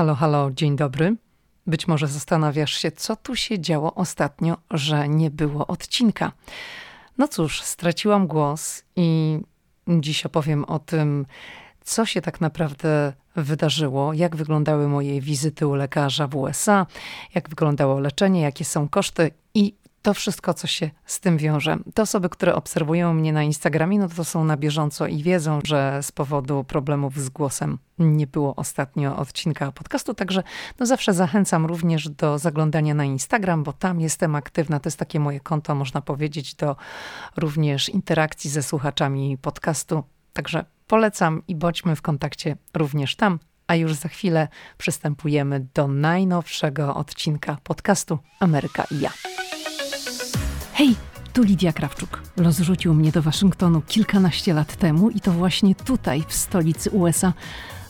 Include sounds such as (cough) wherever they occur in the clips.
Halo, halo, dzień dobry. Być może zastanawiasz się, co tu się działo ostatnio, że nie było odcinka. No cóż, straciłam głos i dziś opowiem o tym, co się tak naprawdę wydarzyło, jak wyglądały moje wizyty u lekarza w USA, jak wyglądało leczenie, jakie są koszty i to wszystko, co się z tym wiąże. Te osoby, które obserwują mnie na Instagramie, no to są na bieżąco i wiedzą, że z powodu problemów z głosem nie było ostatnio odcinka podcastu, także no zawsze zachęcam również do zaglądania na Instagram, bo tam jestem aktywna. To jest takie moje konto, można powiedzieć, do również interakcji ze słuchaczami podcastu. Także polecam i bądźmy w kontakcie również tam. A już za chwilę przystępujemy do najnowszego odcinka podcastu Ameryka i ja. Hej, tu Lidia Krawczuk. Los rzucił mnie do Waszyngtonu kilkanaście lat temu i to właśnie tutaj, w stolicy USA,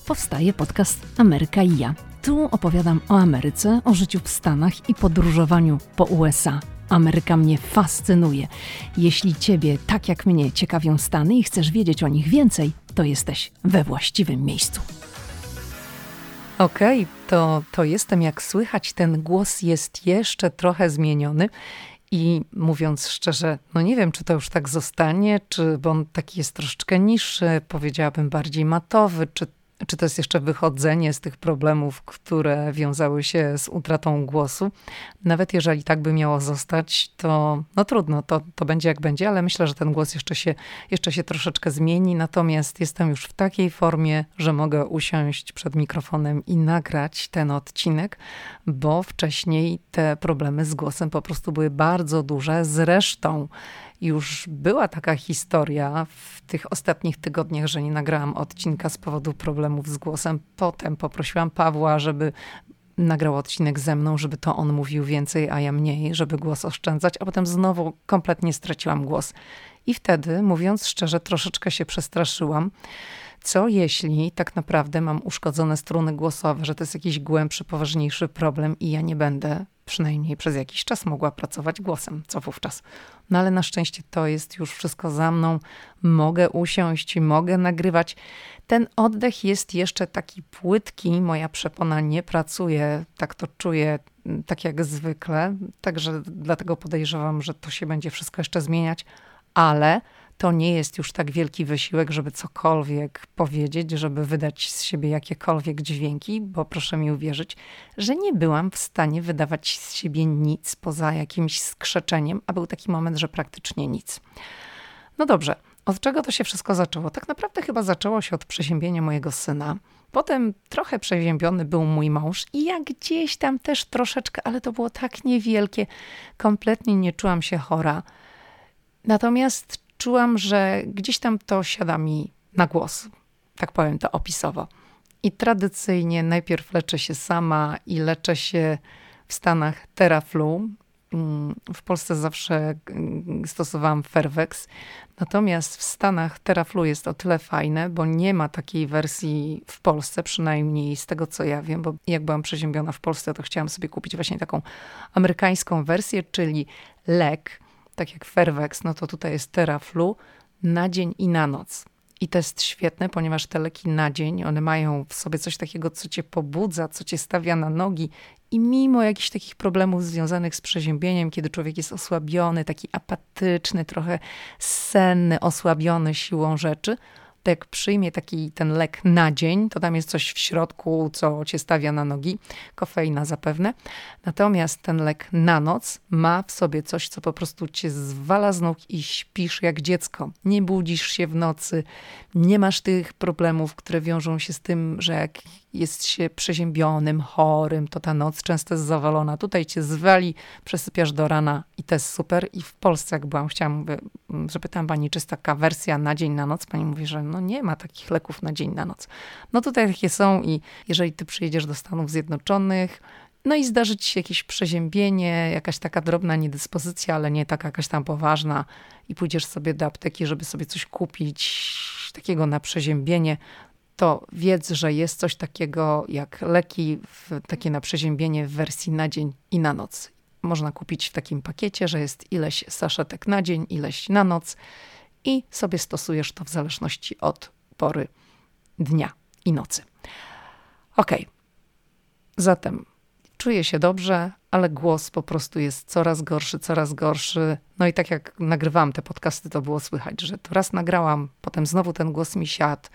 powstaje podcast Ameryka i ja. Tu opowiadam o Ameryce, o życiu w Stanach i podróżowaniu po USA. Ameryka mnie fascynuje. Jeśli Ciebie, tak jak mnie, ciekawią Stany i chcesz wiedzieć o nich więcej, to jesteś we właściwym miejscu. Okej, okay, to, to jestem jak słychać, ten głos jest jeszcze trochę zmieniony i mówiąc szczerze, no nie wiem, czy to już tak zostanie, czy bo on taki jest troszeczkę niższy, powiedziałabym bardziej matowy, czy czy to jest jeszcze wychodzenie z tych problemów, które wiązały się z utratą głosu. Nawet jeżeli tak by miało zostać, to no trudno, to, to będzie jak będzie, ale myślę, że ten głos jeszcze się, jeszcze się troszeczkę zmieni. Natomiast jestem już w takiej formie, że mogę usiąść przed mikrofonem i nagrać ten odcinek, bo wcześniej te problemy z głosem po prostu były bardzo duże. Zresztą już była taka historia w tych ostatnich tygodniach, że nie nagrałam odcinka z powodu problemów z głosem. Potem poprosiłam Pawła, żeby nagrał odcinek ze mną, żeby to on mówił więcej, a ja mniej, żeby głos oszczędzać, a potem znowu kompletnie straciłam głos. I wtedy, mówiąc szczerze, troszeczkę się przestraszyłam. Co jeśli tak naprawdę mam uszkodzone struny głosowe, że to jest jakiś głębszy, poważniejszy problem i ja nie będę przynajmniej przez jakiś czas mogła pracować głosem, co wówczas. No ale na szczęście to jest już wszystko za mną. Mogę usiąść, mogę nagrywać. Ten oddech jest jeszcze taki płytki, moja przepona nie pracuje, tak to czuję, tak jak zwykle. Także dlatego podejrzewam, że to się będzie wszystko jeszcze zmieniać, ale to nie jest już tak wielki wysiłek, żeby cokolwiek powiedzieć, żeby wydać z siebie jakiekolwiek dźwięki, bo proszę mi uwierzyć, że nie byłam w stanie wydawać z siebie nic poza jakimś skrzeczeniem, a był taki moment, że praktycznie nic. No dobrze, od czego to się wszystko zaczęło? Tak naprawdę chyba zaczęło się od przeziębienia mojego syna. Potem trochę przeziębiony był mój mąż i ja gdzieś tam też troszeczkę, ale to było tak niewielkie, kompletnie nie czułam się chora. Natomiast czułam, że gdzieś tam to siada mi na głos. Tak powiem to opisowo. I tradycyjnie najpierw leczę się sama i leczę się w Stanach Teraflu. Mm, w Polsce zawsze mm, stosowałam Fervex, natomiast w Stanach Teraflu jest o tyle fajne, bo nie ma takiej wersji w Polsce, przynajmniej z tego co ja wiem, bo jak byłam przeziębiona w Polsce, to chciałam sobie kupić właśnie taką amerykańską wersję, czyli lek, tak jak Fervex, no to tutaj jest Teraflu na dzień i na noc. I to jest świetne, ponieważ te leki na dzień, one mają w sobie coś takiego, co cię pobudza, co cię stawia na nogi. I mimo jakichś takich problemów związanych z przeziębieniem, kiedy człowiek jest osłabiony, taki apatyczny, trochę senny, osłabiony siłą rzeczy, jak przyjmie taki ten lek na dzień, to tam jest coś w środku, co cię stawia na nogi, kofeina zapewne. Natomiast ten lek na noc ma w sobie coś, co po prostu cię zwala z nóg i śpisz jak dziecko. Nie budzisz się w nocy, nie masz tych problemów, które wiążą się z tym, że jak jest się przeziębionym, chorym, to ta noc często jest zawalona. Tutaj cię zwali, przesypiasz do rana i to jest super. I w Polsce, jak byłam, chciałam, mówię, że pytałam pani, czy jest taka wersja na dzień, na noc. Pani mówi, że no nie ma takich leków na dzień, na noc. No tutaj takie są i jeżeli ty przyjedziesz do Stanów Zjednoczonych, no i zdarzy ci się jakieś przeziębienie, jakaś taka drobna niedyspozycja, ale nie taka jakaś tam poważna i pójdziesz sobie do apteki, żeby sobie coś kupić takiego na przeziębienie, to wiedz, że jest coś takiego jak leki, takie na przeziębienie w wersji na dzień i na noc. Można kupić w takim pakiecie, że jest ileś saszetek na dzień, ileś na noc i sobie stosujesz to w zależności od pory dnia i nocy. Ok. Zatem czuję się dobrze, ale głos po prostu jest coraz gorszy, coraz gorszy. No i tak jak nagrywałam te podcasty, to było słychać, że to raz nagrałam, potem znowu ten głos mi siadł,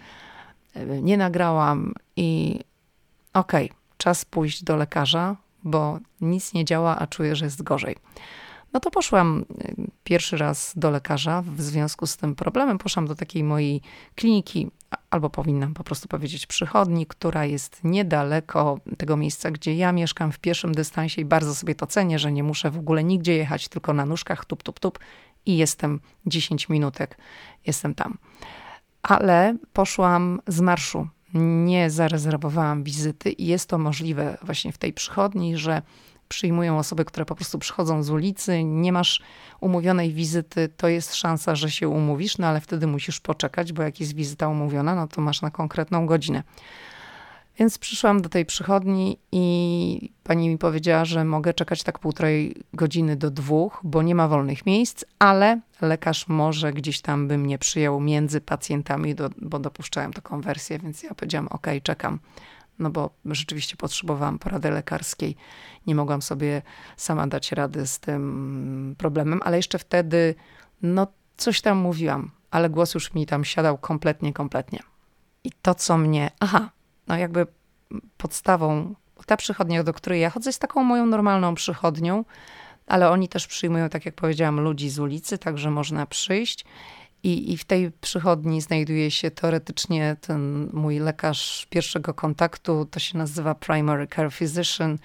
nie nagrałam i okej, okay, czas pójść do lekarza, bo nic nie działa, a czuję, że jest gorzej. No to poszłam y, pierwszy raz do lekarza w związku z tym problemem. Poszłam do takiej mojej kliniki, albo powinnam po prostu powiedzieć przychodni, która jest niedaleko tego miejsca, gdzie ja mieszkam w pierwszym dystansie i bardzo sobie to cenię, że nie muszę w ogóle nigdzie jechać, tylko na nóżkach tup, tup, tup i jestem 10 minutek, jestem tam. Ale poszłam z marszu, nie zarezerwowałam wizyty i jest to możliwe właśnie w tej przychodni, że przyjmują osoby, które po prostu przychodzą z ulicy, nie masz umówionej wizyty, to jest szansa, że się umówisz, no ale wtedy musisz poczekać, bo jak jest wizyta umówiona, no to masz na konkretną godzinę. Więc przyszłam do tej przychodni i pani mi powiedziała, że mogę czekać tak półtorej godziny do dwóch, bo nie ma wolnych miejsc, ale lekarz może gdzieś tam by mnie przyjął między pacjentami, do, bo dopuszczałem taką wersję, więc ja powiedziałam, ok, czekam no bo rzeczywiście potrzebowałam porady lekarskiej. Nie mogłam sobie sama dać rady z tym problemem, ale jeszcze wtedy, no coś tam mówiłam, ale głos już mi tam siadał kompletnie, kompletnie. I to, co mnie, aha, no jakby podstawą, ta przychodnia, do której ja chodzę, jest taką moją normalną przychodnią, ale oni też przyjmują, tak jak powiedziałam, ludzi z ulicy, także można przyjść. I, I w tej przychodni znajduje się teoretycznie ten mój lekarz pierwszego kontaktu, to się nazywa Primary Care Physician.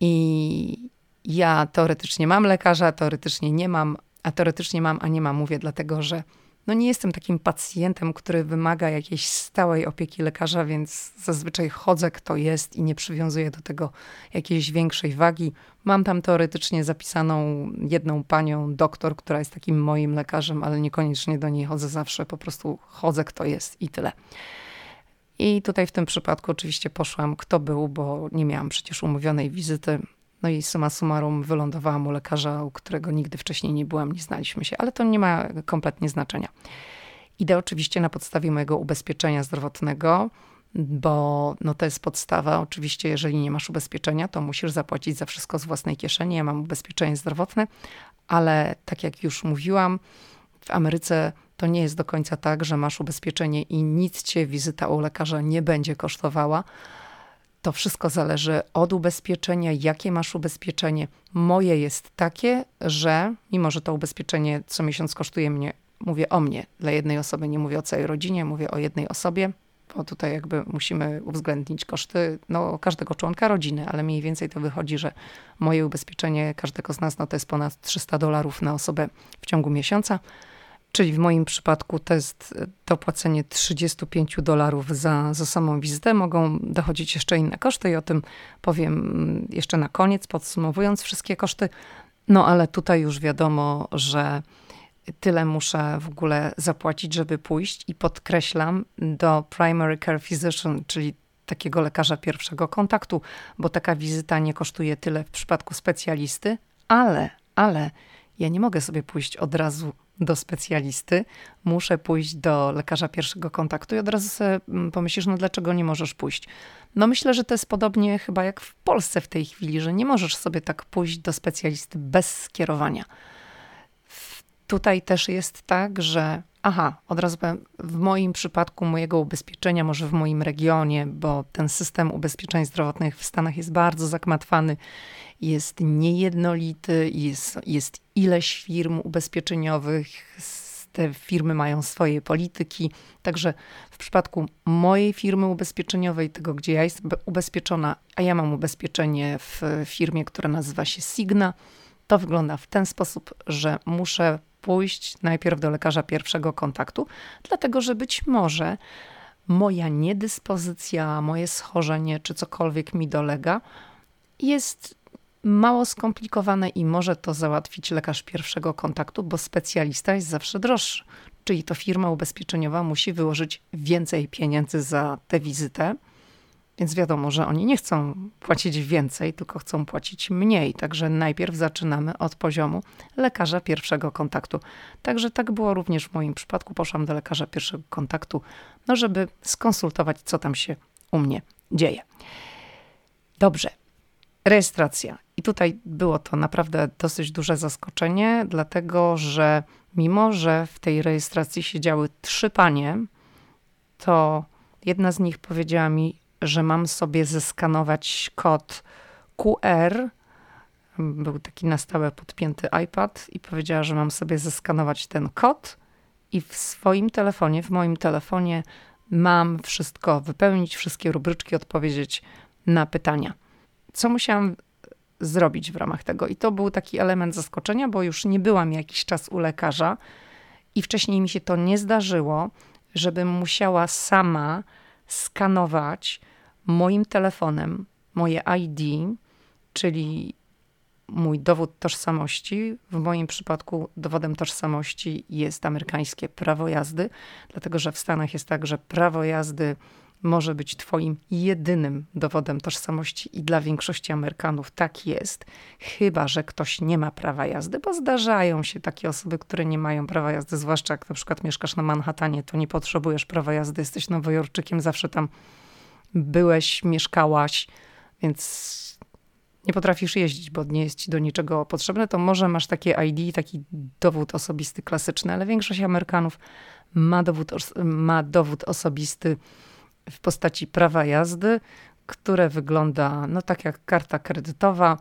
I ja teoretycznie mam lekarza, teoretycznie nie mam, a teoretycznie mam, a nie mam, mówię dlatego, że no nie jestem takim pacjentem, który wymaga jakiejś stałej opieki lekarza, więc zazwyczaj chodzę kto jest i nie przywiązuję do tego jakiejś większej wagi. Mam tam teoretycznie zapisaną jedną panią doktor, która jest takim moim lekarzem, ale niekoniecznie do niej chodzę zawsze, po prostu chodzę kto jest i tyle. I tutaj w tym przypadku oczywiście poszłam kto był, bo nie miałam przecież umówionej wizyty. No i suma summarum wylądowałam u lekarza, u którego nigdy wcześniej nie byłam, nie znaliśmy się, ale to nie ma kompletnie znaczenia. Idę oczywiście na podstawie mojego ubezpieczenia zdrowotnego, bo no to jest podstawa. Oczywiście, jeżeli nie masz ubezpieczenia, to musisz zapłacić za wszystko z własnej kieszeni. Ja mam ubezpieczenie zdrowotne, ale tak jak już mówiłam, w Ameryce to nie jest do końca tak, że masz ubezpieczenie i nic cię wizyta u lekarza nie będzie kosztowała to wszystko zależy od ubezpieczenia, jakie masz ubezpieczenie. Moje jest takie, że mimo, że to ubezpieczenie co miesiąc kosztuje mnie, mówię o mnie, dla jednej osoby, nie mówię o całej rodzinie, mówię o jednej osobie, bo tutaj jakby musimy uwzględnić koszty no, każdego członka rodziny, ale mniej więcej to wychodzi, że moje ubezpieczenie każdego z nas no, to jest ponad 300 dolarów na osobę w ciągu miesiąca. Czyli w moim przypadku to jest dopłacenie 35 dolarów za, za samą wizytę. Mogą dochodzić jeszcze inne koszty i o tym powiem jeszcze na koniec, podsumowując wszystkie koszty. No ale tutaj już wiadomo, że tyle muszę w ogóle zapłacić, żeby pójść i podkreślam do primary care physician, czyli takiego lekarza pierwszego kontaktu, bo taka wizyta nie kosztuje tyle w przypadku specjalisty, ale, ale ja nie mogę sobie pójść od razu do specjalisty, muszę pójść do lekarza pierwszego kontaktu i od razu sobie mm, pomyślisz, no dlaczego nie możesz pójść? No myślę, że to jest podobnie chyba jak w Polsce w tej chwili, że nie możesz sobie tak pójść do specjalisty bez skierowania. Tutaj też jest tak, że aha, od razu powiem, w moim przypadku mojego ubezpieczenia, może w moim regionie, bo ten system ubezpieczeń zdrowotnych w Stanach jest bardzo zakmatwany jest niejednolity, jest, jest ileś firm ubezpieczeniowych, te firmy mają swoje polityki. Także w przypadku mojej firmy ubezpieczeniowej, tego gdzie ja jestem ubezpieczona, a ja mam ubezpieczenie w firmie, która nazywa się Signa, to wygląda w ten sposób, że muszę pójść najpierw do lekarza pierwszego kontaktu, dlatego że być może moja niedyspozycja, moje schorzenie czy cokolwiek mi dolega jest mało skomplikowane i może to załatwić lekarz pierwszego kontaktu, bo specjalista jest zawsze droższy. Czyli to firma ubezpieczeniowa musi wyłożyć więcej pieniędzy za tę wizytę, więc wiadomo, że oni nie chcą płacić więcej, tylko chcą płacić mniej. Także najpierw zaczynamy od poziomu lekarza pierwszego kontaktu. Także tak było również w moim przypadku. Poszłam do lekarza pierwszego kontaktu, no żeby skonsultować, co tam się u mnie dzieje. Dobrze. Rejestracja. I tutaj było to naprawdę dosyć duże zaskoczenie, dlatego że mimo, że w tej rejestracji siedziały trzy panie, to jedna z nich powiedziała mi, że mam sobie zeskanować kod QR. Był taki na stałe podpięty iPad i powiedziała, że mam sobie zeskanować ten kod i w swoim telefonie, w moim telefonie mam wszystko wypełnić, wszystkie rubryczki, odpowiedzieć na pytania. Co musiałam zrobić w ramach tego? I to był taki element zaskoczenia, bo już nie byłam jakiś czas u lekarza i wcześniej mi się to nie zdarzyło, żebym musiała sama skanować moim telefonem moje ID, czyli mój dowód tożsamości. W moim przypadku dowodem tożsamości jest amerykańskie prawo jazdy, dlatego że w Stanach jest tak, że prawo jazdy może być Twoim jedynym dowodem tożsamości i dla większości Amerykanów tak jest, chyba że ktoś nie ma prawa jazdy, bo zdarzają się takie osoby, które nie mają prawa jazdy, zwłaszcza jak na przykład mieszkasz na Manhattanie, to nie potrzebujesz prawa jazdy, jesteś nowojorczykiem, zawsze tam byłeś, mieszkałaś, więc nie potrafisz jeździć, bo nie jest ci do niczego potrzebne, to może masz takie ID, taki dowód osobisty klasyczny, ale większość Amerykanów ma dowód, ma dowód osobisty w postaci prawa jazdy, które wygląda no tak jak karta kredytowa.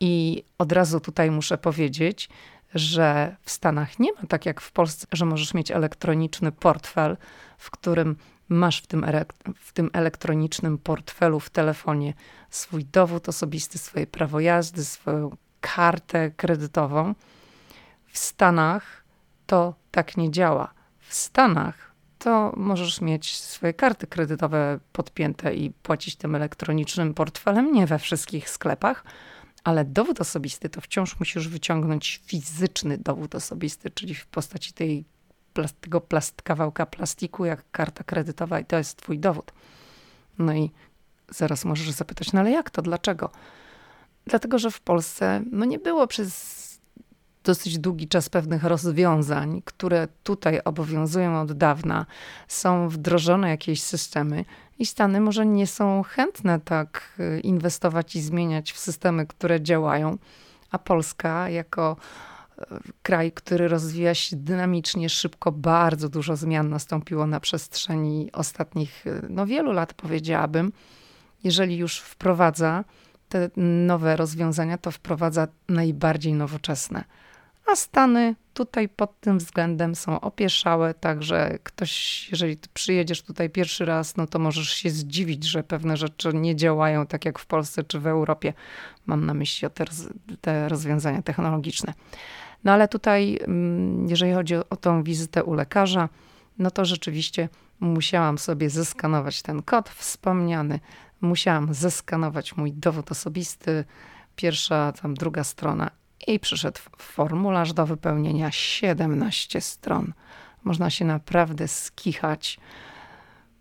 I od razu tutaj muszę powiedzieć, że w Stanach nie ma tak jak w Polsce, że możesz mieć elektroniczny portfel, w którym masz w tym, w tym elektronicznym portfelu w telefonie swój dowód osobisty, swoje prawo jazdy, swoją kartę kredytową. W Stanach to tak nie działa. W Stanach to możesz mieć swoje karty kredytowe podpięte i płacić tym elektronicznym portfelem, nie we wszystkich sklepach, ale dowód osobisty to wciąż musisz wyciągnąć fizyczny dowód osobisty, czyli w postaci tej tego plast, kawałka plastiku, jak karta kredytowa, i to jest twój dowód. No i zaraz możesz zapytać, no ale jak to, dlaczego? Dlatego, że w Polsce no nie było przez dosyć długi czas pewnych rozwiązań, które tutaj obowiązują od dawna, są wdrożone jakieś systemy i Stany może nie są chętne tak y, inwestować i zmieniać w systemy, które działają, a Polska jako kraj, który rozwija się dynamicznie, szybko, bardzo dużo zmian nastąpiło na przestrzeni ostatnich no, wielu lat, powiedziałabym. Jeżeli już wprowadza te nowe rozwiązania, to wprowadza najbardziej nowoczesne. A Stany tutaj pod tym względem są opieszałe, także ktoś, jeżeli przyjedziesz tutaj pierwszy raz, no to możesz się zdziwić, że pewne rzeczy nie działają tak jak w Polsce czy w Europie. Mam na myśli te, te rozwiązania technologiczne. No ale tutaj, mm, jeżeli chodzi o, tą wizytę u lekarza, no to rzeczywiście musiałam sobie zeskanować ten kod wspomniany, musiałam zeskanować mój dowód osobisty, pierwsza, tam druga strona i przyszedł formularz do wypełnienia 17 stron. Można się naprawdę skichać.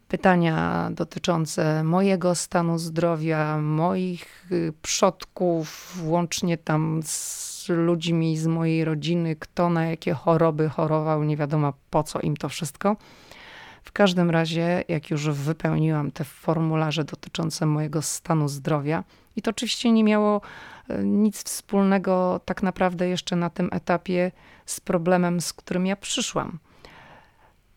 Pytania dotyczące mojego stanu zdrowia, moich y, przodków, łącznie tam z ludźmi z mojej rodziny, kto na jakie choroby chorował, nie wiadomo po co im to wszystko. W każdym razie, jak już wypełniłam te formularze dotyczące mojego stanu zdrowia, i to oczywiście nie miało e, nic wspólnego tak naprawdę jeszcze na tym etapie z problemem, z którym ja przyszłam.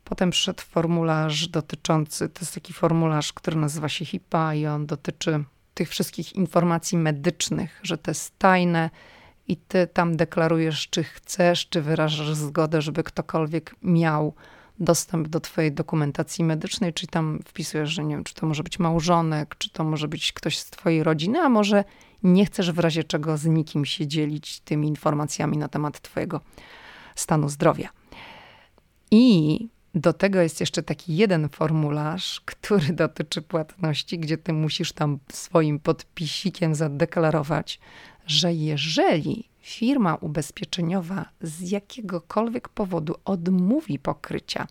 Potem przyszedł formularz dotyczący, to jest taki formularz, który nazywa się HIPAA i on dotyczy tych wszystkich informacji medycznych, że to jest tajne i ty tam deklarujesz, czy chcesz, czy wyrażasz zgodę, żeby ktokolwiek miał dostęp do twojej dokumentacji medycznej, czyli tam wpisujesz, że nie wiem, czy to może być małżonek, czy to może być ktoś z twojej rodziny, a może nie chcesz w razie czego z nikim się dzielić tymi informacjami na temat twojego stanu zdrowia. I do tego jest jeszcze taki jeden formularz, (laughs) który dotyczy płatności, gdzie ty musisz tam swoim podpisikiem zadeklarować, że jeżeli firma ubezpieczeniowa z jakiegokolwiek powodu odmówi pokrycia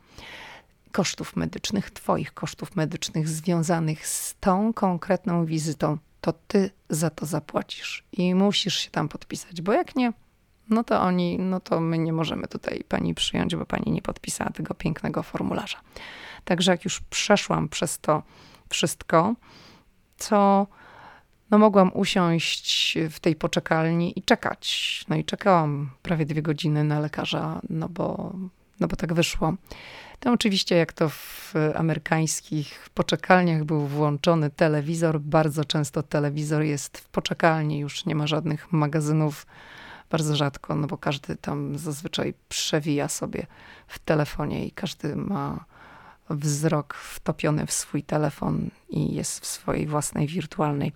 kosztów medycznych, Twoich kosztów medycznych związanych z tą konkretną wizytą, to Ty za to zapłacisz i musisz się tam podpisać, bo jak nie, no to oni, no to my nie możemy tutaj pani przyjąć, bo pani nie podpisała tego pięknego formularza. Także jak już przeszłam przez to wszystko, to no mogłam usiąść w tej poczekalni i czekać. No i czekałam prawie dwie godziny na lekarza, no bo, no bo tak wyszło. To oczywiście, jak to w amerykańskich poczekalniach był włączony telewizor, bardzo często telewizor jest w poczekalni, już nie ma żadnych magazynów, bardzo rzadko, no bo każdy tam zazwyczaj przewija sobie w telefonie i każdy ma wzrok wtopiony w swój telefon i jest w swojej własnej wirtualnej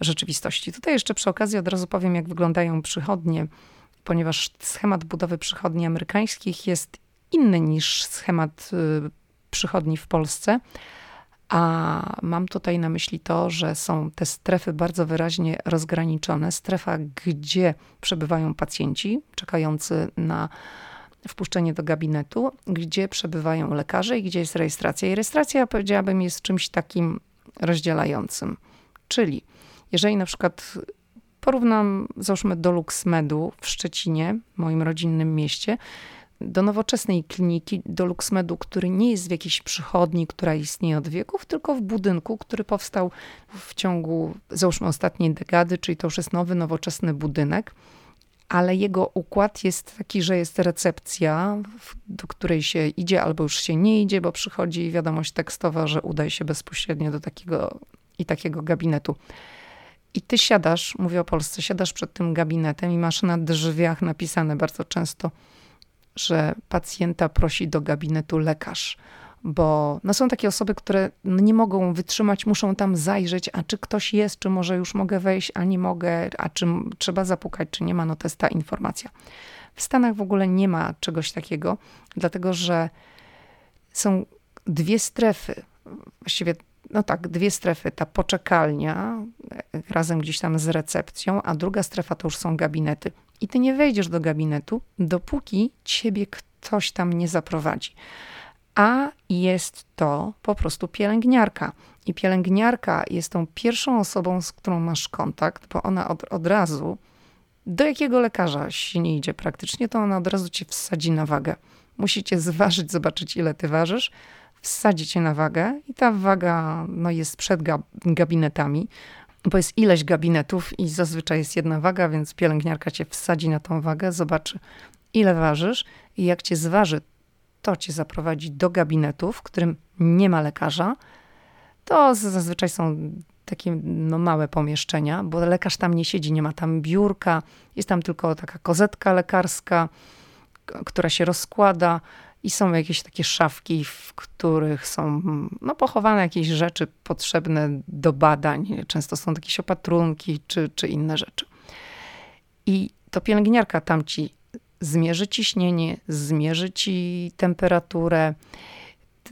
rzeczywistości. Tutaj jeszcze przy okazji od razu powiem, jak wyglądają przychodnie, ponieważ schemat budowy przychodni amerykańskich jest inny niż schemat y, przychodni w Polsce. A mam tutaj na myśli to, że są te strefy bardzo wyraźnie rozgraniczone. Strefa, gdzie przebywają pacjenci czekający na wpuszczenie do gabinetu, gdzie przebywają lekarze i gdzie jest rejestracja. I rejestracja, powiedziałabym, jest czymś takim rozdzielającym. Czyli jeżeli na przykład porównam, załóżmy, do LuxMedu w Szczecinie, moim rodzinnym mieście, do nowoczesnej kliniki, do LuxMedu, który nie jest w jakiejś przychodni, która istnieje od wieków, tylko w budynku, który powstał w ciągu, załóżmy, ostatniej dekady, czyli to już jest nowy, nowoczesny budynek ale jego układ jest taki, że jest recepcja, do której się idzie albo już się nie idzie, bo przychodzi wiadomość tekstowa, że udaje się bezpośrednio do takiego i takiego gabinetu. I ty siadasz, mówię o Polsce, siadasz przed tym gabinetem i masz na drzwiach napisane bardzo często, że pacjenta prosi do gabinetu lekarz bo no są takie osoby, które nie mogą wytrzymać, muszą tam zajrzeć, a czy ktoś jest, czy może już mogę wejść, a nie mogę, a czy trzeba zapukać, czy nie ma, no to jest ta informacja. W Stanach w ogóle nie ma czegoś takiego, dlatego że są dwie strefy, właściwie no tak, dwie strefy. Ta poczekalnia e, razem gdzieś tam z recepcją, a druga strefa to już są gabinety. I ty nie wejdziesz do gabinetu, dopóki ciebie ktoś tam nie zaprowadzi a jest to po prostu pielęgniarka. I pielęgniarka jest tą pierwszą osobą, z którą masz kontakt, bo ona od, od razu, do jakiego lekarza się nie idzie praktycznie, to ona od razu cię wsadzi na wagę. Musicie zważyć, zobaczyć ile ty ważysz, wsadzi cię na wagę i ta waga no, jest przed gabinetami, bo jest ileś gabinetów i zazwyczaj jest jedna waga, więc pielęgniarka cię wsadzi na tą wagę, zobaczy ile ważysz i jak cię zważy, to cię zaprowadzi do gabinetu, w którym nie ma lekarza. To zazwyczaj są takie no, małe pomieszczenia, bo lekarz tam nie siedzi, nie ma tam biurka, jest tam tylko taka kozetka lekarska, która się rozkłada i są jakieś takie szafki, w których są no, pochowane jakieś rzeczy potrzebne do badań. Często są jakieś opatrunki czy, czy inne rzeczy. I to pielęgniarka tam ci zmierzy ciśnienie, zmierzy ci temperaturę,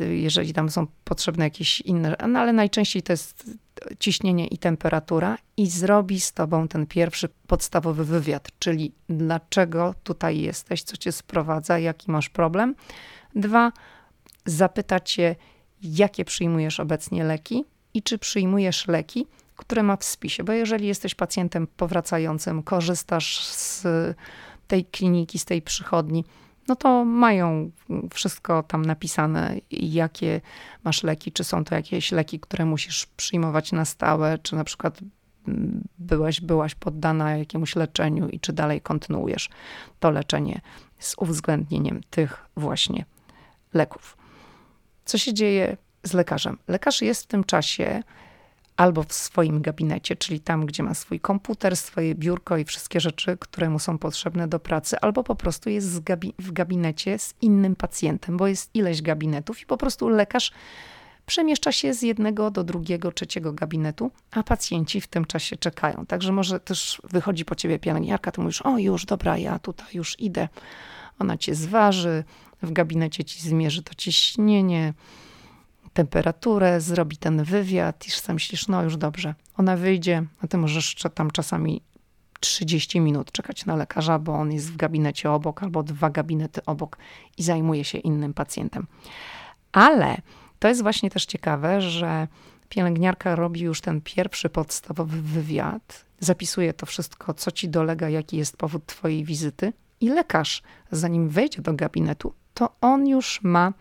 jeżeli tam są potrzebne jakieś inne, no ale najczęściej to jest ciśnienie i temperatura i zrobi z tobą ten pierwszy podstawowy wywiad, czyli dlaczego tutaj jesteś, co cię sprowadza, jaki masz problem. Dwa, zapyta cię, jakie przyjmujesz obecnie leki i czy przyjmujesz leki, które ma w spisie, bo jeżeli jesteś pacjentem powracającym, korzystasz z tej kliniki, z tej przychodni, no to mają wszystko tam napisane, jakie masz leki, czy są to jakieś leki, które musisz przyjmować na stałe, czy na przykład mm, byłaś, byłaś poddana jakiemuś leczeniu i czy dalej kontynuujesz to leczenie z uwzględnieniem tych właśnie leków. Co się dzieje z lekarzem? Lekarz jest w tym czasie albo w swoim gabinecie, czyli tam, gdzie ma swój komputer, swoje biurko i wszystkie rzeczy, które mu są potrzebne do pracy, albo po prostu jest gabi w gabinecie z innym pacjentem, bo jest ileś gabinetów i po prostu lekarz przemieszcza się z jednego do drugiego, trzeciego gabinetu, a pacjenci w tym czasie czekają. Także może też wychodzi po ciebie pielęgniarka, ty mówisz, o już, dobra, ja tutaj już idę. Ona cię zważy, w gabinecie ci zmierzy to ciśnienie, temperaturę, zrobi ten wywiad i sam myślisz, no już dobrze, ona wyjdzie, a ty możesz tam czasami 30 minut czekać na lekarza, bo on jest w gabinecie obok albo dwa gabinety obok i zajmuje się innym pacjentem. Ale to jest właśnie też ciekawe, że pielęgniarka robi już ten pierwszy podstawowy wywiad, zapisuje to wszystko, co ci dolega, jaki jest powód twojej wizyty i lekarz, zanim wejdzie do gabinetu, to on już ma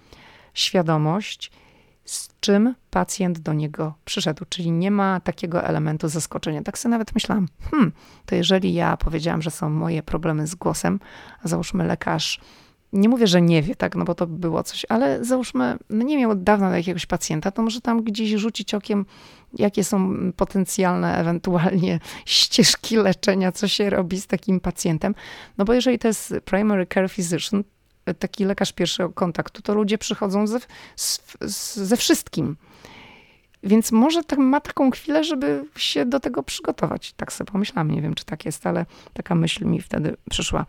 świadomość, z czym pacjent do niego przyszedł, czyli nie ma takiego elementu zaskoczenia. Tak sobie nawet myślałam, hmm, to jeżeli ja powiedziałam, że są moje problemy z głosem, a załóżmy lekarz nie mówię, że nie wie, tak, no bo to było coś, ale załóżmy, no nie miał od dawna jakiegoś pacjenta, to może tam gdzieś rzucić okiem, jakie są potencjalne ewentualnie (laughs) ścieżki leczenia, co się robi z takim pacjentem. No bo jeżeli to jest primary care physician, taki lekarz pierwszego kontaktu, to ludzie przychodzą ze, ze wszystkim. Więc może tak, ma taką chwilę, żeby się do tego przygotować. Tak sobie pomyślałam, nie wiem, czy tak jest, ale taka myśl mi wtedy przyszła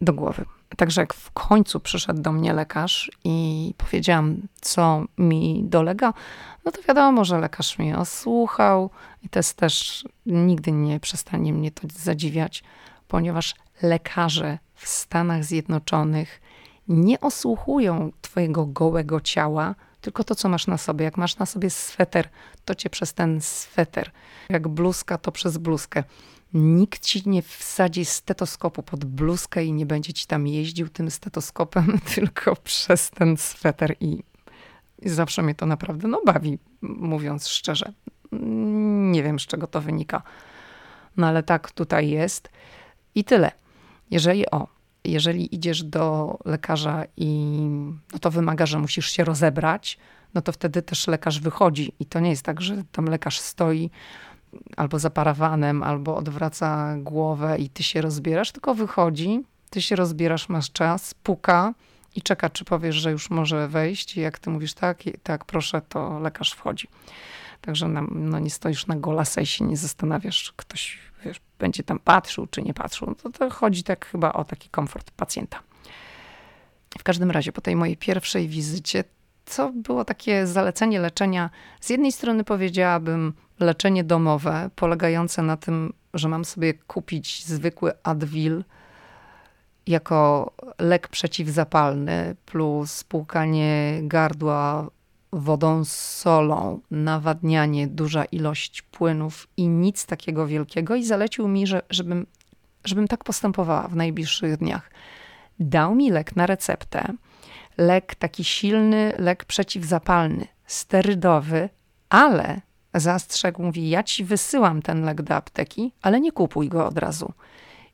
do głowy. Także jak w końcu przyszedł do mnie lekarz i powiedziałam, co mi dolega, no to wiadomo, że lekarz mnie osłuchał i to jest też, nigdy nie przestanie mnie to zadziwiać, ponieważ lekarze w Stanach Zjednoczonych nie osłuchują twojego gołego ciała, tylko to, co masz na sobie. Jak masz na sobie sweter, to cię przez ten sweter. Jak bluzka, to przez bluzkę. Nikt ci nie wsadzi stetoskopu pod bluzkę i nie będzie ci tam jeździł tym stetoskopem, (laughs) tylko przez ten sweter. I, i zawsze mnie to naprawdę no, bawi, mówiąc szczerze. Nie wiem, z czego to wynika. No ale tak tutaj jest. I tyle. Jeżeli o, jeżeli idziesz do lekarza i no to wymaga, że musisz się rozebrać, no to wtedy też lekarz wychodzi. I to nie jest tak, że tam lekarz stoi albo za parawanem, albo odwraca głowę i ty się rozbierasz, tylko wychodzi, ty się rozbierasz, masz czas, puka i czeka, czy powiesz, że już może wejść. I jak ty mówisz tak, tak, proszę, to lekarz wchodzi. Także no, nie stoisz na golasa i się nie zastanawiasz, ktoś wiesz, będzie tam patrzył, czy nie patrzył. No to, to chodzi tak chyba o taki komfort pacjenta. W każdym razie po tej mojej pierwszej wizycie, co było takie zalecenie leczenia, z jednej strony powiedziałabym leczenie domowe, polegające na tym, że mam sobie kupić zwykły Advil jako lek przeciwzapalny plus płukanie gardła wodą solą, nawadnianie, duża ilość płynów i nic takiego wielkiego i zalecił mi, że, żebym, żebym tak postępowała w najbliższych dniach. Dał mi lek na receptę, lek taki silny, lek przeciwzapalny, sterydowy, ale zastrzegł, mówi, ja ci wysyłam ten lek do apteki, ale nie kupuj go od razu.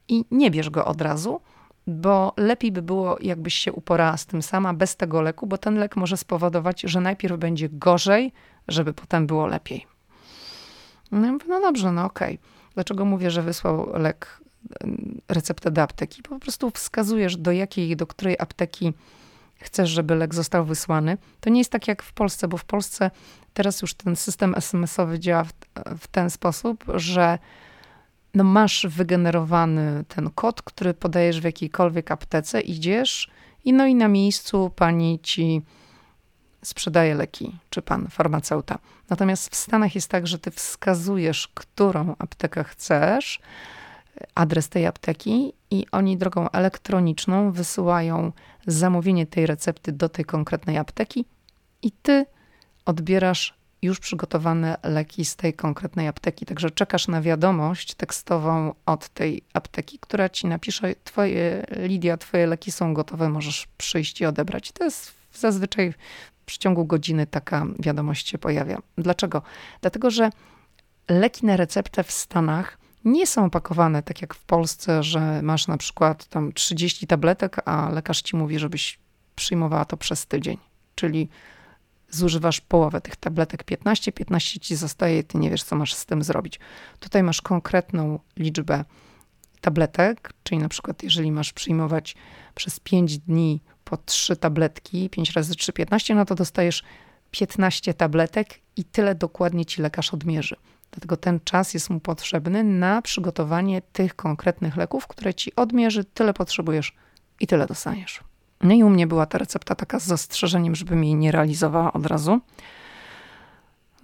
I nie bierz go od razu, bo lepiej by było, jakbyś się uporała z tym sama, bez tego leku, bo ten lek może spowodować, że najpierw będzie gorzej, żeby potem było lepiej. No, ja mówię, no dobrze, no okej. Okay. Dlaczego mówię, że wysłał lek, receptę do apteki? Po prostu wskazujesz, do jakiej, do której apteki chcesz, żeby lek został wysłany. To nie jest tak jak w Polsce, bo w Polsce teraz już ten system SMS-owy działa w, w ten sposób, że no masz wygenerowany ten kod, który podajesz w jakiejkolwiek aptece, idziesz i no i na miejscu pani ci sprzedaje leki, czy pan farmaceuta. Natomiast w Stanach jest tak, że ty wskazujesz, którą aptekę chcesz, adres tej apteki i oni drogą elektroniczną wysyłają zamówienie tej recepty do tej konkretnej apteki i ty odbierasz już przygotowane leki z tej konkretnej apteki. Także czekasz na wiadomość tekstową od tej apteki, która ci napisze: Twoje, Lidia, Twoje leki są gotowe, możesz przyjść i odebrać. To jest zazwyczaj w przeciągu godziny taka wiadomość się pojawia. Dlaczego? Dlatego, że leki na receptę w Stanach nie są opakowane tak jak w Polsce, że masz na przykład tam 30 tabletek, a lekarz ci mówi, żebyś przyjmowała to przez tydzień. Czyli zużywasz połowę tych tabletek, 15, 15 ci zostaje, ty nie wiesz, co masz z tym zrobić. Tutaj masz konkretną liczbę tabletek, czyli na przykład jeżeli masz przyjmować przez 5 dni po 3 tabletki, 5 razy 3, 15, no to dostajesz 15 tabletek i tyle dokładnie ci lekarz odmierzy. Dlatego ten czas jest mu potrzebny na przygotowanie tych konkretnych leków, które ci odmierzy, tyle potrzebujesz i tyle dostaniesz. No i u mnie była ta recepta taka z zastrzeżeniem, żebym jej nie realizowała od razu.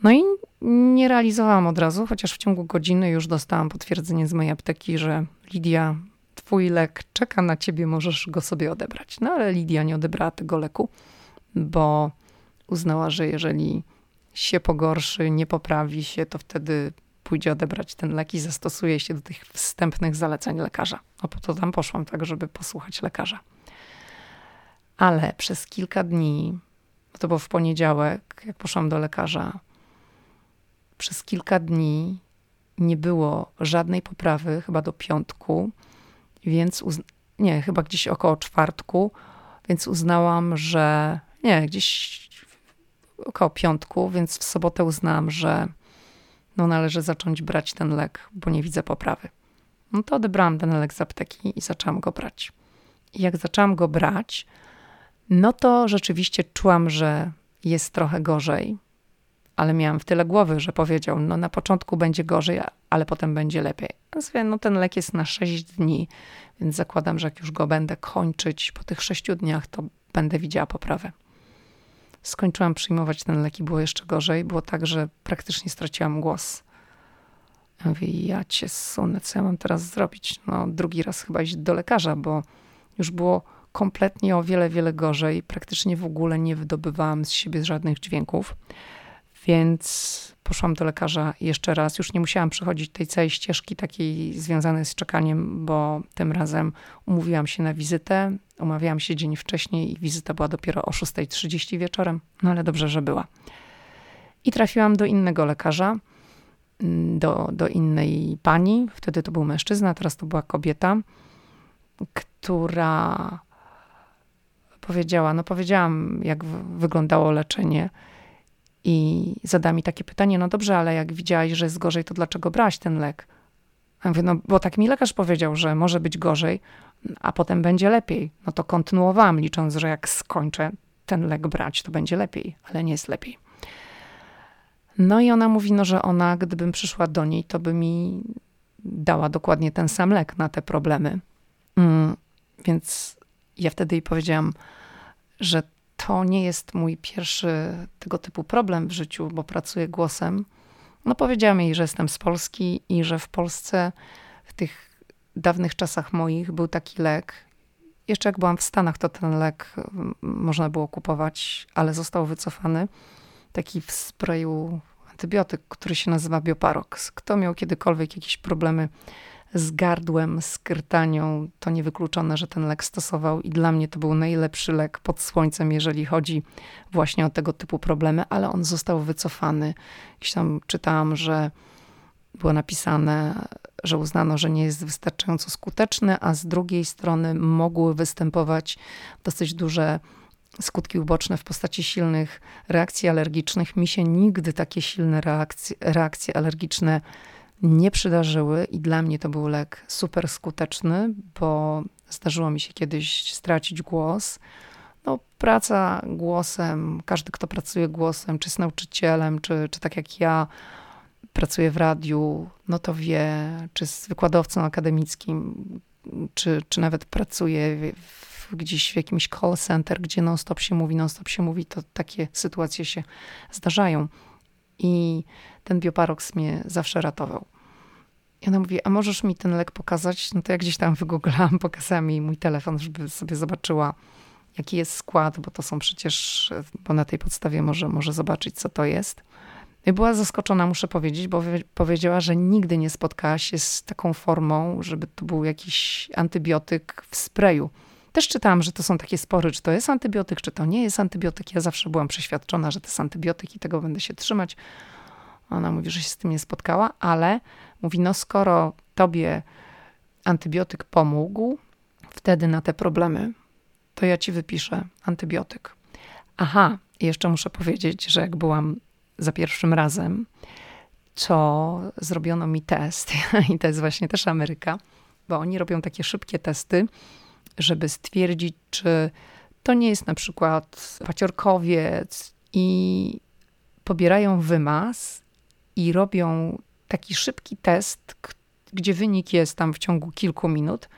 No i nie realizowałam od razu, chociaż w ciągu godziny już dostałam potwierdzenie z mojej apteki, że Lidia, twój lek czeka na ciebie, możesz go sobie odebrać. No ale Lidia nie odebrała tego leku, bo uznała, że jeżeli się pogorszy, nie poprawi się, to wtedy pójdzie odebrać ten lek i zastosuje się do tych wstępnych zaleceń lekarza. No po to tam poszłam, tak żeby posłuchać lekarza. Ale przez kilka dni to było w poniedziałek, jak poszłam do lekarza. Przez kilka dni nie było żadnej poprawy, chyba do piątku, więc nie, chyba gdzieś około czwartku, więc uznałam, że nie, gdzieś około piątku, więc w sobotę uznałam, że no należy zacząć brać ten lek, bo nie widzę poprawy. No to odebrałam ten lek z apteki i zaczęłam go brać. I jak zaczęłam go brać, no to rzeczywiście czułam, że jest trochę gorzej, ale miałam w tyle głowy, że powiedział, no na początku będzie gorzej, ale potem będzie lepiej. Więc no ten lek jest na 6 dni, więc zakładam, że jak już go będę kończyć po tych 6 dniach, to będę widziała poprawę. Skończyłam przyjmować ten lek i było jeszcze gorzej. Było tak, że praktycznie straciłam głos. Ja mówię, ja cię sunę, co ja mam teraz zrobić? No drugi raz chyba iść do lekarza, bo już było kompletnie o wiele, wiele gorzej. Praktycznie w ogóle nie wydobywałam z siebie żadnych dźwięków. Więc poszłam do lekarza jeszcze raz. Już nie musiałam przechodzić tej całej ścieżki takiej związanej z czekaniem, bo tym razem umówiłam się na wizytę. Umawiałam się dzień wcześniej i wizyta była dopiero o 6.30 wieczorem. No ale dobrze, że była. I trafiłam do innego lekarza, mm, do, do innej pani. Wtedy to był mężczyzna, teraz to była kobieta, która powiedziała, no powiedziałam, jak wyglądało leczenie i zada mi takie pytanie, no dobrze, ale jak widziałaś, że jest gorzej, to dlaczego brałaś ten lek? Ja mówię, no bo tak mi lekarz powiedział, że może być gorzej, a potem będzie lepiej. No to kontynuowałam, licząc, że jak skończę ten lek brać, to będzie lepiej, ale nie jest lepiej. No i ona mówi, no że ona, gdybym przyszła do niej, to by mi dała dokładnie ten sam lek na te problemy. Mm, więc ja wtedy jej powiedziałam, że to nie jest mój pierwszy tego typu problem w życiu, bo pracuję głosem. No powiedziałam jej, że jestem z Polski i że w Polsce w tych dawnych czasach moich był taki lek. Jeszcze jak byłam w Stanach, to ten lek można było kupować, ale został wycofany. Taki w sprayu antybiotyk, który się nazywa Bioparox. Kto miał kiedykolwiek jakieś problemy z gardłem, z krtanią, to niewykluczone, że ten lek stosował i dla mnie to był najlepszy lek pod słońcem, jeżeli chodzi właśnie o tego typu problemy, ale on został wycofany. Gdzieś tam czytałam, że było napisane, że uznano, że nie jest wystarczająco skuteczny, a z drugiej strony mogły występować dosyć duże skutki uboczne w postaci silnych reakcji alergicznych. Mi się nigdy takie silne reakcje, reakcje alergiczne nie przydarzyły i dla mnie to był lek super skuteczny, bo zdarzyło mi się kiedyś stracić głos. No, praca głosem, każdy, kto pracuje głosem, czy z nauczycielem, czy, czy tak jak ja pracuję w radiu, no to wie, czy z wykładowcą akademickim, czy, czy nawet pracuje w, gdzieś w jakimś call center, gdzie non-stop się mówi, non-stop się mówi, to takie sytuacje się zdarzają. I ten bioparoks mnie zawsze ratował. I ona mówi, a możesz mi ten lek pokazać? No to ja gdzieś tam wygooglałam, (laughs) pokazałam jej mój telefon, żeby sobie zobaczyła, jaki jest skład, bo to są przecież, bo na tej podstawie może, może zobaczyć, co to jest. I była zaskoczona, muszę powiedzieć, bo powiedziała, że nigdy nie spotkała się z taką formą, żeby to był jakiś antybiotyk w sprayu. Też czytałam, że to są takie spory, czy to jest antybiotyk, czy to nie jest antybiotyk. Ja zawsze byłam przeświadczona, że to jest antybiotyk i tego będę się trzymać. Ona mówi, że się z tym nie spotkała, ale mówi, no skoro tobie antybiotyk pomógł wtedy na te problemy, to ja ci wypiszę antybiotyk. Aha, jeszcze muszę powiedzieć, że jak byłam za pierwszym razem, to zrobiono mi test, (laughs) i to jest właśnie też Ameryka, bo oni robią takie szybkie testy, żeby stwierdzić, czy to nie jest na przykład paciorkowiec i pobierają wymaz i robią taki szybki test, gdzie wynik jest tam w ciągu kilku minut.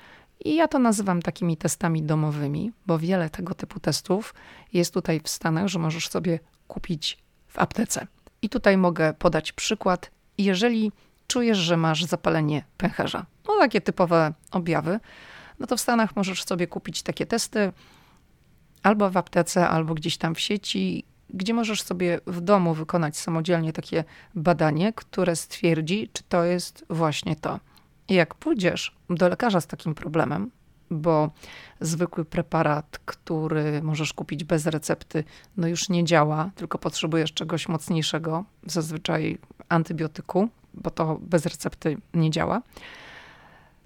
I ja to nazywam takimi testami domowymi, bo wiele tego typu testów jest tutaj w Stanach, że możesz sobie kupić w aptece. I tutaj mogę podać przykład. Jeżeli czujesz, że masz zapalenie pęcherza, no takie typowe objawy, no to w Stanach możesz sobie kupić takie testy albo w aptece, albo gdzieś tam w sieci gdzie możesz sobie w domu wykonać samodzielnie takie badanie, które stwierdzi, czy to jest właśnie to. I jak pójdziesz do lekarza z takim problemem, bo zwykły preparat, który możesz kupić bez recepty, no już nie działa, tylko potrzebujesz czegoś mocniejszego, zazwyczaj antybiotyku, bo to bez recepty nie działa.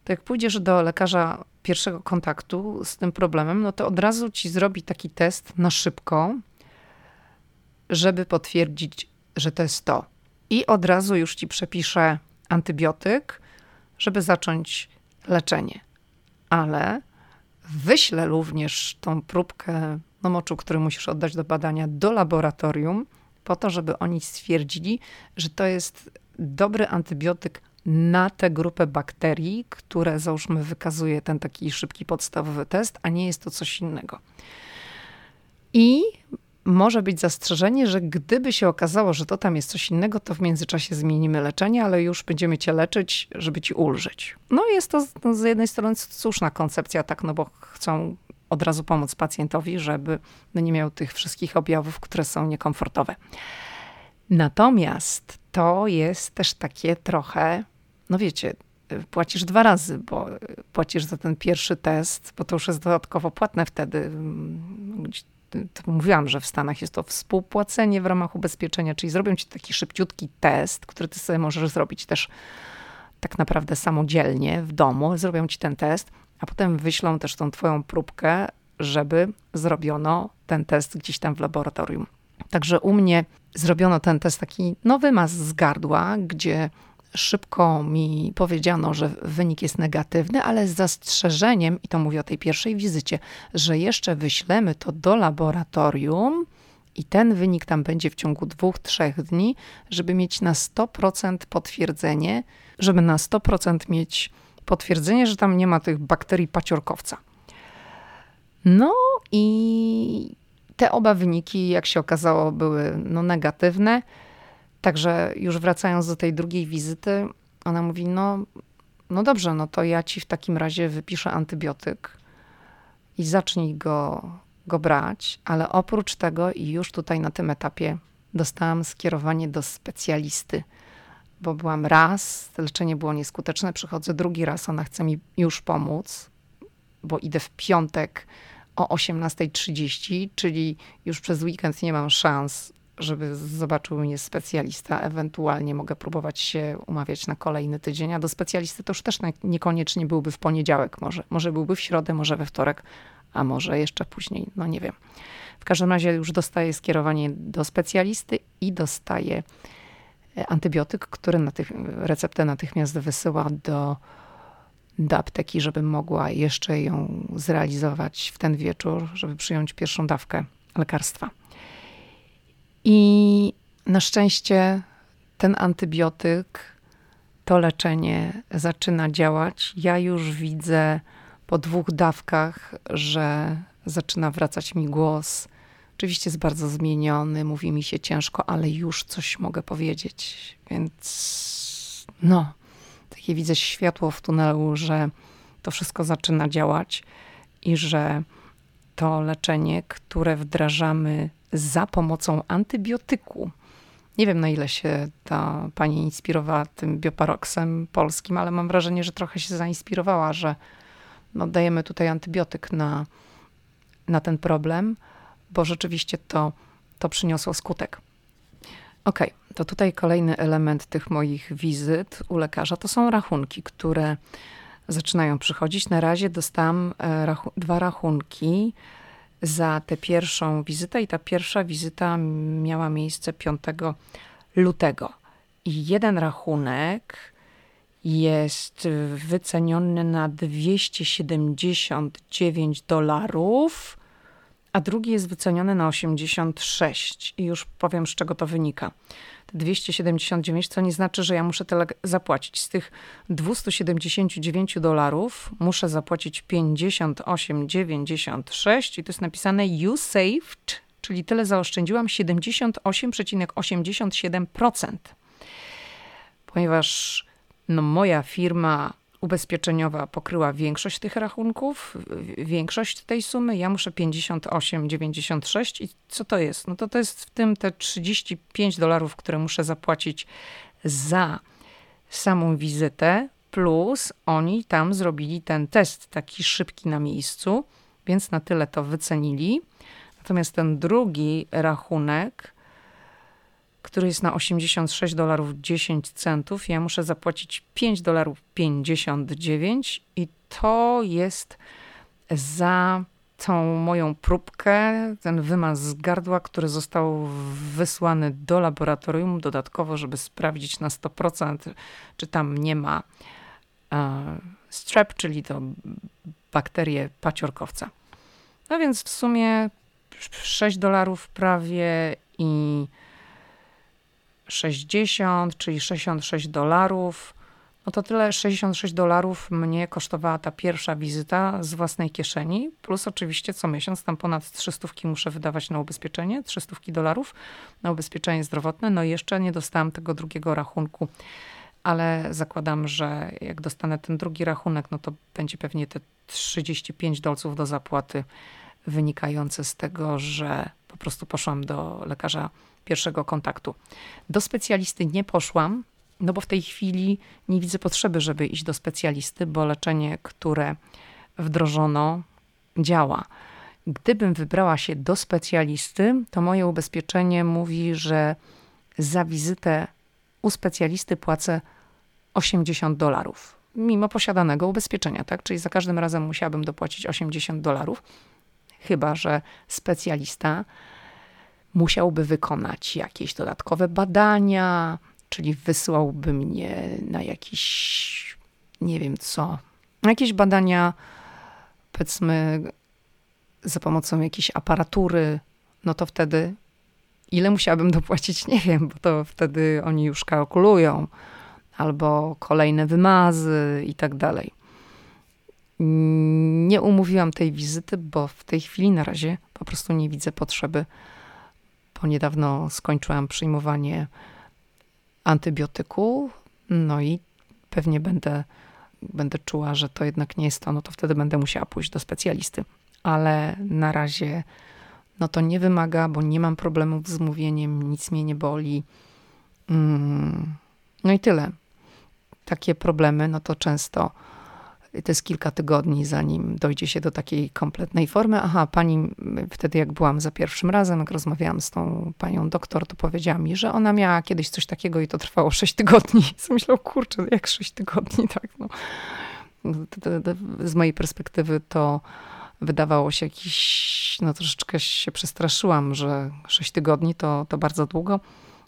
To jak pójdziesz do lekarza pierwszego kontaktu z tym problemem, no to od razu ci zrobi taki test na szybko, żeby potwierdzić, że to jest to. I od razu już ci przepisze antybiotyk, żeby zacząć leczenie. Ale wyślę również tą próbkę no, moczu, który musisz oddać do badania, do laboratorium, po to, żeby oni stwierdzili, że to jest dobry antybiotyk na tę grupę bakterii, które załóżmy wykazuje ten taki szybki podstawowy test, a nie jest to coś innego. I może być zastrzeżenie, że gdyby się okazało, że to tam jest coś innego, to w międzyczasie zmienimy leczenie, ale już będziemy cię leczyć, żeby ci ulżyć. No jest to z jednej strony słuszna koncepcja, tak, no bo chcą od razu pomóc pacjentowi, żeby nie miał tych wszystkich objawów, które są niekomfortowe. Natomiast to jest też takie trochę, no wiecie, płacisz dwa razy, bo płacisz za ten pierwszy test, bo to już jest dodatkowo płatne wtedy. Mm, mówiłam, że w Stanach jest to współpłacenie w ramach ubezpieczenia, czyli zrobią ci taki szybciutki test, który ty sobie możesz zrobić też tak naprawdę samodzielnie w domu. Zrobią ci ten test, a potem wyślą też tą twoją próbkę, żeby zrobiono ten test gdzieś tam w laboratorium. Także u mnie zrobiono ten test taki nowy mas z gardła, gdzie szybko mi powiedziano, że wynik jest negatywny, ale z zastrzeżeniem, i to mówię o tej pierwszej wizycie, że jeszcze wyślemy to do laboratorium i ten wynik tam będzie w ciągu dwóch, trzech dni, żeby mieć na 100% potwierdzenie, żeby na 100% mieć potwierdzenie, że tam nie ma tych bakterii paciorkowca. No i te oba wyniki, jak się okazało, były no, negatywne. Także już wracając do tej drugiej wizyty, ona mówi: No, no dobrze, no to ja ci w takim razie wypiszę antybiotyk i zacznij go, go brać, ale oprócz tego, i już tutaj na tym etapie dostałam skierowanie do specjalisty, bo byłam raz, leczenie było nieskuteczne, przychodzę drugi raz, ona chce mi już pomóc, bo idę w piątek o 18.30, czyli już przez weekend nie mam szans, żeby zobaczył mnie specjalista. Ewentualnie mogę próbować się umawiać na kolejny tydzień, a do specjalisty to już też niekoniecznie byłby w poniedziałek, może, może byłby w środę, może we wtorek, a może jeszcze później, no nie wiem. W każdym razie już dostaję skierowanie do specjalisty i dostaję e, antybiotyk, który natych, receptę natychmiast wysyła do do apteki, żeby mogła jeszcze ją zrealizować w ten wieczór, żeby przyjąć pierwszą dawkę lekarstwa. I na szczęście ten antybiotyk, to leczenie zaczyna działać. Ja już widzę po dwóch dawkach, że zaczyna wracać mi głos. Oczywiście jest bardzo zmieniony, mówi mi się ciężko, ale już coś mogę powiedzieć. Więc no, takie widzę światło w tunelu, że to wszystko zaczyna działać i że to leczenie, które wdrażamy za pomocą antybiotyku. Nie wiem, na ile się ta pani inspirowała tym bioparoksem polskim, ale mam wrażenie, że trochę się zainspirowała, że no, dajemy tutaj antybiotyk na, na ten problem, bo rzeczywiście to, to przyniosło skutek. Okay, to tutaj kolejny element tych moich wizyt u lekarza to są rachunki, które zaczynają przychodzić. Na razie dostałam e, rachu dwa rachunki za tę pierwszą wizytę i ta pierwsza wizyta miała miejsce 5 lutego. I jeden rachunek jest wyceniony na 279 dolarów a drugi jest wyceniony na 86 i już powiem, z czego to wynika. 279, co nie znaczy, że ja muszę tyle zapłacić. Z tych 279 dolarów muszę zapłacić 58,96 i to jest napisane you saved, czyli tyle zaoszczędziłam 78,87%. Ponieważ no, moja firma ubezpieczeniowa pokryła większość tych rachunków, większość tej sumy. Ja muszę 58,96 i co to jest? No to to jest w tym te 35 dolarów, które muszę zapłacić za samą wizytę, Plus oni tam zrobili ten test taki szybki na miejscu, więc na tyle to wycenili. Natomiast ten drugi rachunek, który jest na 86 dolarów 10 centów, ja muszę zapłacić 5 dolarów 59 i to jest za tą moją próbkę, ten wymaz z gardła, który został wysłany do laboratorium dodatkowo, żeby sprawdzić na 100%, czy tam nie ma e, strep, czyli to bakterie paciorkowca. No więc w sumie 6 dolarów prawie i 60, czyli 66 dolarów. No to tyle 66 dolarów mnie kosztowała ta pierwsza wizyta z własnej kieszeni, plus oczywiście co miesiąc tam ponad 300 muszę wydawać na ubezpieczenie, 300 dolarów na ubezpieczenie zdrowotne. No i jeszcze nie dostałam tego drugiego rachunku, ale zakładam, że jak dostanę ten drugi rachunek, no to będzie pewnie te 35 dolców do zapłaty wynikające z tego, że po prostu poszłam do lekarza pierwszego kontaktu. Do specjalisty nie poszłam, no bo w tej chwili nie widzę potrzeby, żeby iść do specjalisty, bo leczenie, które wdrożono, działa. Gdybym wybrała się do specjalisty, to moje ubezpieczenie mówi, że za wizytę u specjalisty płacę 80 dolarów, mimo posiadanego ubezpieczenia, tak? Czyli za każdym razem musiałabym dopłacić 80 dolarów, chyba że specjalista musiałby wykonać jakieś dodatkowe badania, czyli wysłałby mnie na jakiś, nie wiem co, jakieś badania, powiedzmy, za pomocą jakiejś aparatury, no to wtedy ile musiałabym dopłacić, nie wiem, bo to wtedy oni już kalkulują, albo kolejne wymazy i tak dalej. Nie umówiłam tej wizyty, bo w tej chwili na razie po prostu nie widzę potrzeby, bo niedawno skończyłam przyjmowanie antybiotyku, no i pewnie będę, będę czuła, że to jednak nie jest to, no to wtedy będę musiała pójść do specjalisty. Ale na razie no to nie wymaga, bo nie mam problemów z mówieniem, nic mnie nie boli. Mm, no i tyle. Takie problemy, no to często to jest kilka tygodni, zanim dojdzie się do takiej kompletnej formy. Aha, pani, wtedy jak byłam za pierwszym razem, jak rozmawiałam z tą panią doktor, to powiedziała mi, że ona miała kiedyś coś takiego i to trwało 6 tygodni. (laughs) Myślał, kurczę, jak 6 tygodni, (laughs) tak no. Z mojej perspektywy to wydawało się jakiś, no troszeczkę się przestraszyłam, że 6 tygodni to, to bardzo długo.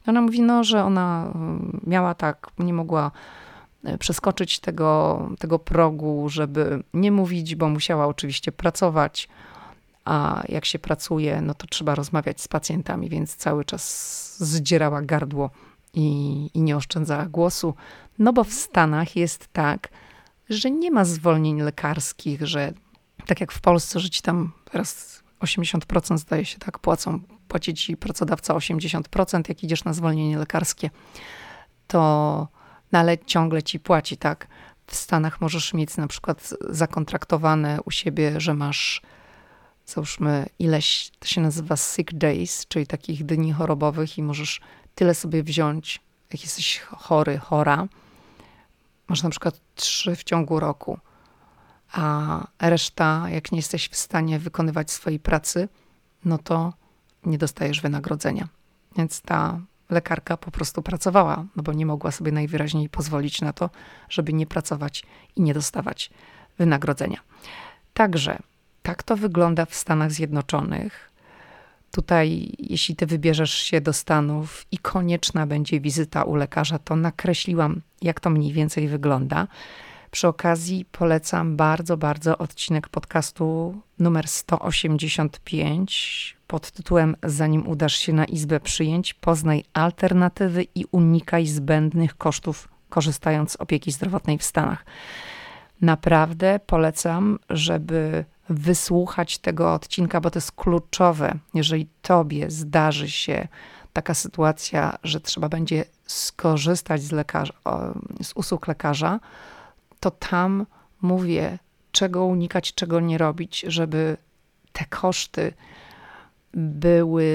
Ona mówi, no, że ona mm, miała tak, nie mogła przeskoczyć tego, tego progu, żeby nie mówić, bo musiała oczywiście pracować. A jak się pracuje, no to trzeba rozmawiać z pacjentami, więc cały czas zdzierała gardło i, i nie oszczędzała głosu. No bo w Stanach jest tak, że nie ma zwolnień lekarskich, że tak jak w Polsce, że ci tam teraz 80% zdaje się tak płacą, płaci ci pracodawca 80%, jak idziesz na zwolnienie lekarskie, to no ale ciągle ci płaci, tak? W Stanach możesz mieć na przykład zakontraktowane u siebie, że masz załóżmy ileś, to się nazywa sick days, czyli takich dni chorobowych i możesz tyle sobie wziąć, jak jesteś chory, chora. Masz na przykład trzy w ciągu roku, a reszta, jak nie jesteś w stanie wykonywać swojej pracy, no to nie dostajesz wynagrodzenia. Więc ta lekarka po prostu pracowała, no bo nie mogła sobie najwyraźniej pozwolić na to, żeby nie pracować i nie dostawać wynagrodzenia. Także tak to wygląda w Stanach Zjednoczonych. Tutaj, jeśli ty wybierzesz się do Stanów i konieczna będzie wizyta u lekarza, to nakreśliłam, jak to mniej więcej wygląda. Przy okazji polecam bardzo, bardzo odcinek podcastu numer 185 pod tytułem Zanim udasz się na izbę przyjęć, poznaj alternatywy i unikaj zbędnych kosztów korzystając z opieki zdrowotnej w Stanach. Naprawdę polecam, żeby wysłuchać tego odcinka, bo to jest kluczowe. Jeżeli tobie zdarzy się taka sytuacja, że trzeba będzie skorzystać z, lekarza, z usług lekarza, to tam mówię, czego unikać, czego nie robić, żeby te koszty były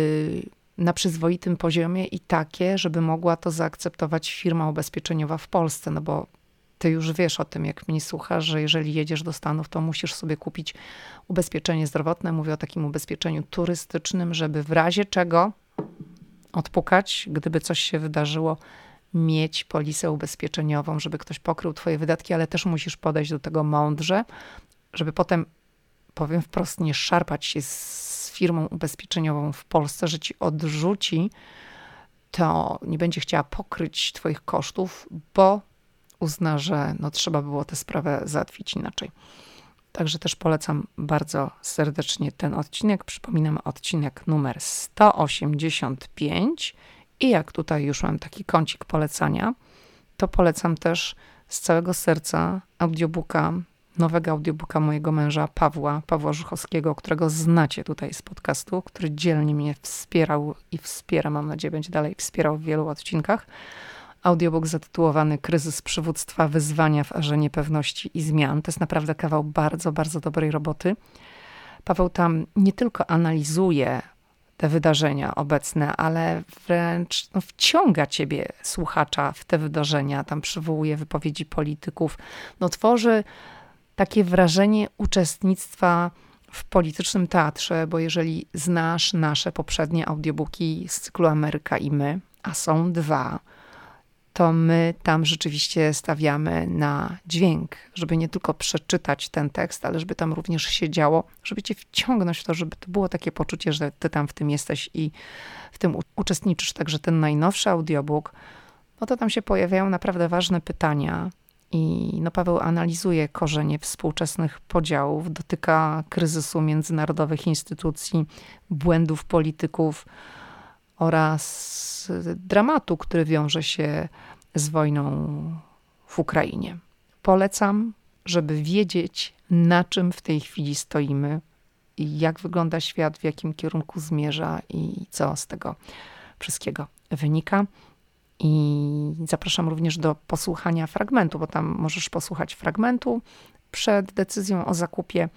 na przyzwoitym poziomie i takie, żeby mogła to zaakceptować firma ubezpieczeniowa w Polsce, no bo ty już wiesz o tym, jak mnie słuchasz, że jeżeli jedziesz do Stanów, to musisz sobie kupić ubezpieczenie zdrowotne. Mówię o takim ubezpieczeniu turystycznym, żeby w razie czego odpukać, gdyby coś się wydarzyło, mieć polisę ubezpieczeniową, żeby ktoś pokrył twoje wydatki, ale też musisz podejść do tego mądrze, żeby potem, powiem wprost, nie szarpać się z firmą ubezpieczeniową w Polsce, że ci odrzuci, to nie będzie chciała pokryć twoich kosztów, bo uzna, że no, trzeba było tę sprawę załatwić inaczej. Także też polecam bardzo serdecznie ten odcinek. Przypominam odcinek numer 185. I jak tutaj już mam taki kącik polecania, to polecam też z całego serca audiobooka, nowego audiobooka mojego męża Pawła, Pawła Żuchowskiego, którego znacie tutaj z podcastu, który dzielnie mnie wspierał i wspiera, mam nadzieję, będzie dalej wspierał w wielu odcinkach audiobook zatytułowany Kryzys przywództwa, wyzwania w erze niepewności i zmian. To jest naprawdę kawał bardzo, bardzo dobrej roboty. Paweł tam nie tylko analizuje te wydarzenia obecne, ale wręcz no, wciąga ciebie, słuchacza, w te wydarzenia. Tam przywołuje wypowiedzi polityków. No, tworzy takie wrażenie uczestnictwa w politycznym teatrze, bo jeżeli znasz nasze poprzednie audiobooki z cyklu Ameryka i my, a są dwa, to my tam rzeczywiście stawiamy na dźwięk, żeby nie tylko przeczytać ten tekst, ale żeby tam również się działo, żeby cię wciągnąć w to, żeby to było takie poczucie, że ty tam w tym jesteś i w tym uczestniczysz. Także ten najnowszy audiobook, no to tam się pojawiają naprawdę ważne pytania. I no Paweł analizuje korzenie współczesnych podziałów, dotyka kryzysu międzynarodowych instytucji, błędów polityków, oraz dramatu, który wiąże się z wojną w Ukrainie. Polecam, żeby wiedzieć, na czym w tej chwili stoimy jak wygląda świat, w jakim kierunku zmierza i co z tego wszystkiego wynika. I zapraszam również do posłuchania fragmentu, bo tam możesz posłuchać fragmentu przed decyzją o zakupie.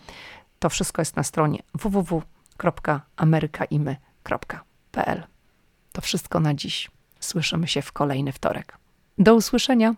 To wszystko jest na stronie www.amerykaimy.pl. To wszystko na dziś. Słyszymy się w kolejny wtorek. Do usłyszenia.